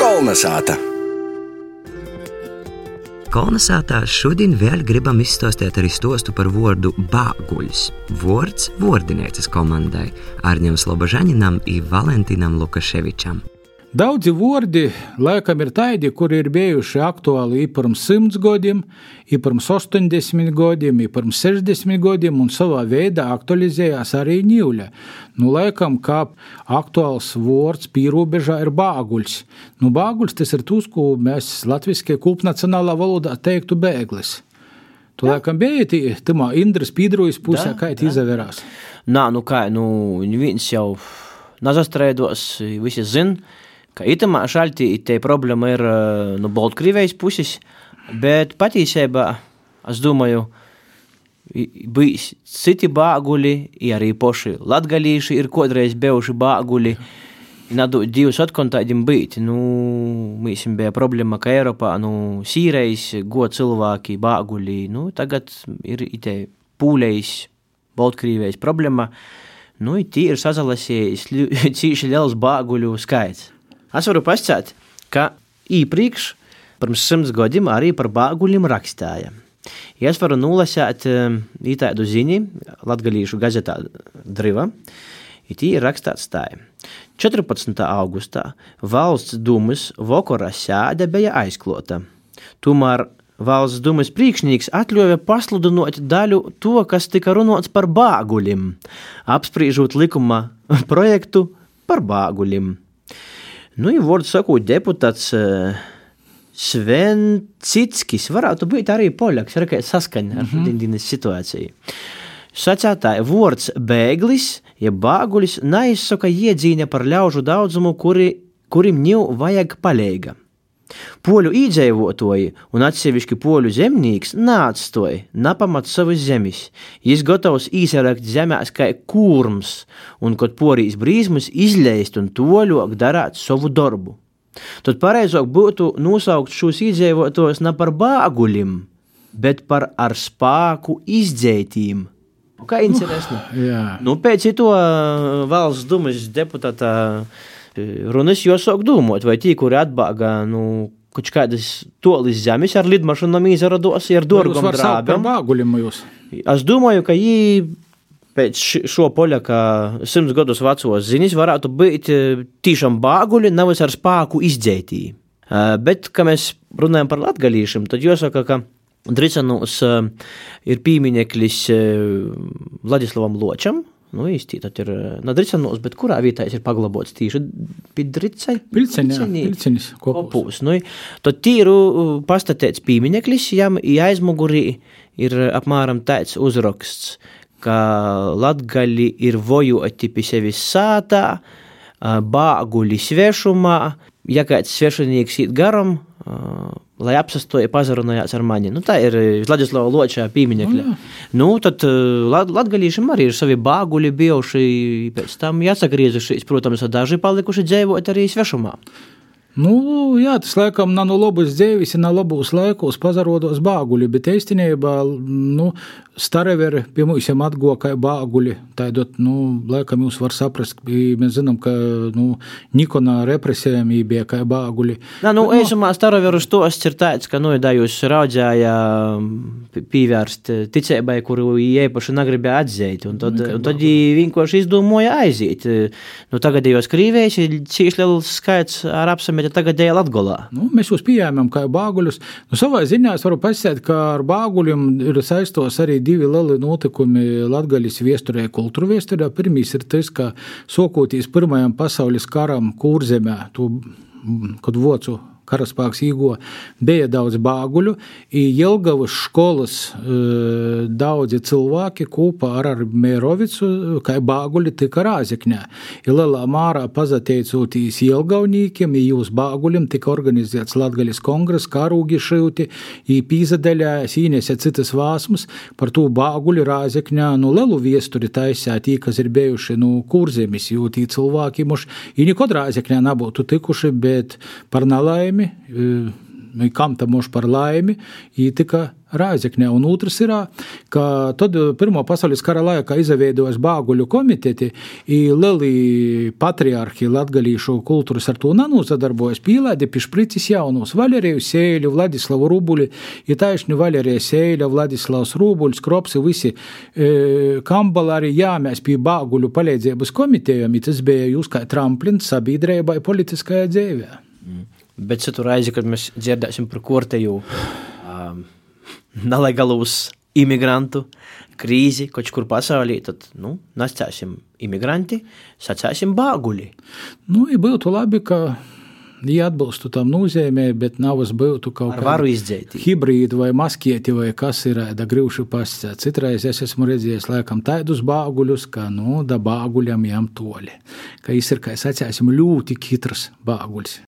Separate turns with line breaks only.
Kolnesāta!
Kolonizētā šodien vēl gribam izstāstīt arī stostu par vārdu bāguļs. Vārds vārdinēcas komandai Arņam Slobožaninam un Valentinam Lukaševičam.
Daudzi vārdi laikam ir tādi, kuri ir bijuši aktuāli pirms simts gadiem, pirms 80 gadiem, pirms 60 gadiem, un savā veidā aktualizējās arī ņūļa. Nu, laikam, kā aktuāls vārds pīrobežā ir bāguļs. Nu, bāguļs tas ir tas, ko mēs latviskajā kultnacionālā valodā teiktu bēglis. Tu da. laikam bija tamā Indras pīdrojas pusē, kā tā izavērās.
Nā, nu kā, nu, viens jau nazastrēdos, visi zina ka itamā šaltī te problēma ir no nu, Baltkrievijas puses, bet patiesībā es domāju, bijis citi bāguļi, arī poši latgalīši ir kodreiz bijuši bāguļi. Nadu divus atkontādim būt. Nu, mēs bija problēma, ka Eiropā, nu, sīreis, go cilvēki, bāguļi, nu, tagad ir ite pūlējis, Baltkrievijas problēma. Nu, tī ir sazalasījis cīši liels bāguļu skaits. Es varu pasakāt, ka iepriekš, pirms simts gadiem, arī par bāguļiem rakstīja. Ja es varu nolasīt tādu ziņu Latvijas gazetā Driva. Tī ir rakstīts tā. 14. augustā valsts dūmas vakarā sēde bija aizklota. Tomēr valsts dūmas priekšnieks atļāva pasludināt daļu to, kas tika runāts par bāguļiem, apspriežot likuma projektu par bāguļiem. Nu, ja vārdu sakot, deputāts uh, Sven Cickis varētu būt arī poļaks, ar kādu saskaņu ar mm -hmm. situāciju. Sacētāja vārds bēglis, ja bāgulis neizsaka iedzīņa par ļaužu daudzumu, kuri, kurim ņū vajag palīga. Poļu iedzīvotāji un atsevišķi poļu zemnieks neatstoja napamat savas zemes. Viņš gatavs īsērēt zemēs kā kūrms, un kad porīs brīsmas izleist un toļok darāt savu darbu. Tad pareizāk būtu nosaukt šos iedzīvotājus ne par bāguļiem, bet par ar spēku izdzētīm. Kā interesanti. Nu, nu, pēc to valsts dumas deputāta runas jau sāk domāt, vai tie, kuri atbāga, nu, kaut kādas tolis zemes ar lidmašīnām izrados, ar dārgām
drābēm.
Es domāju, ka viņi pēc šo poļaka simts gadus vecos ziņas varētu būt tiešām bāguļi, nevis ar spēku izdzētī. Bet, kad mēs runājam par latgalīšiem, tad jāsaka, ka Dricanos ir piemineklis Vladislavam Ločam, Nu, īsti tad ir nadricanos, bet kurā vietā ir paglabots tieši pidriceņi?
Pilceņi,
kopūs. Nu, tad tīru pastatēts pīmineklis, jām aizmugurī ir apmēram tāds uzraksts, ka latgali ir vojoti pie sevis sātā, bāguļi svešumā, ja kāds svešinieks iet garam, lai apsastoja pazarunājās ar mani. Nu, tā ir Vladislava Ločā pīmiņekļa. Mm. Nu, tad lat, latgalīšiem arī ir savi bāguļi bijuši, pēc tam jāsagriezušies, protams, daži palikuši dzīvot arī svešumā.
Nu, jā, tas laikam nav no labas dzīves, nav labos laikos pazarodos bāguļi, bet īstenībā, nu, Stareveri pie mums atgoja kā bāguļi. Tādot, nu, laikam jūs var saprast, mēs zinām, ka, nu, Nikona represijām bija kā bāguļi.
Nā, nu, bet, eisumā Stareveru stosts ir tāds, ka, nu, ja jūs raudzēja pievērst ticībai, kuru īpaši negribēja atzīt, un tad, un tad vienkārši izdomāja aiziet. Nu, tagadējos Krīvējs ir cīši liels skaits ar apsameti tagadēja Latgolā.
Nu, mēs jūs pieņēmām kā bāguļus. Nu, savā ziņā es varu pasēt, ka ar bāguļiem ir saistos arī divi lieli notikumi Latvijas viesturē, kultūra viesturē. Pirmīs ir tas, ka sokoties Pirmajam pasaules karam Kūrzemē, kad vocu karaspēks īgo, bija daudz bāguļu. Jelgavas skolas e, daudzi cilvēki kopā ar, ar Mērovicu, kā bāguļi, tika rāzekņā. Lielā mārā pazateicoties Jelgavnīkiem, jūs bāguļiem tika organizēts Latgaļas kongress, karūgi šauti, pīzadaļājās, īnese citas vāsmas par to bāguļu rāzekņā, nu lielu viesturi taisā tī, kas ir bijuši, nu, kurzemis, jo tī cilvēki muši, i nikod rāzekņā nebūtu tikuši, bet par nalaimi laimi kam tam mūž par laimi, ītika Rāzeknē. Un otrs ir, ka tad Pirmā pasaules kara laikā izveidojas Bāguļu komiteti, un lieli patriarhi latgalīšu kultūras ar to nanosadarbojas, pīlēdi pišpricis jaunus Valeriju Sēļu, Vladislavu Rubuli, ja taisni Valerija Sēļa, Vladislavs Rubuļs, Kropsi, visi e, kambalari, jā, mēs pie Bāguļu palīdzības komitejām, tas bija jūs kā tramplins sabiedrībai politiskajā dzīvē.
Mm. Bet citu reizi, kad mēs dzirdēsim par korteju um, nelegālus imigrantu krīzi kaut kur pasaulī, tad nu, nescēsim imigranti, sacēsim bāguļi.
Nu, ja būtu labi, ka ja atbilstu tam nozīmē, bet nav es būtu kaut
kāda
hibrīda vai maskieti vai kas ir da grūši pascēt. Citreiz es esmu redzējis laikam tādus bāguļus, ka, nu, da bāguļam jām toļi. Ka es ir, kā es atcēsim, ļoti kitrs bāguļs.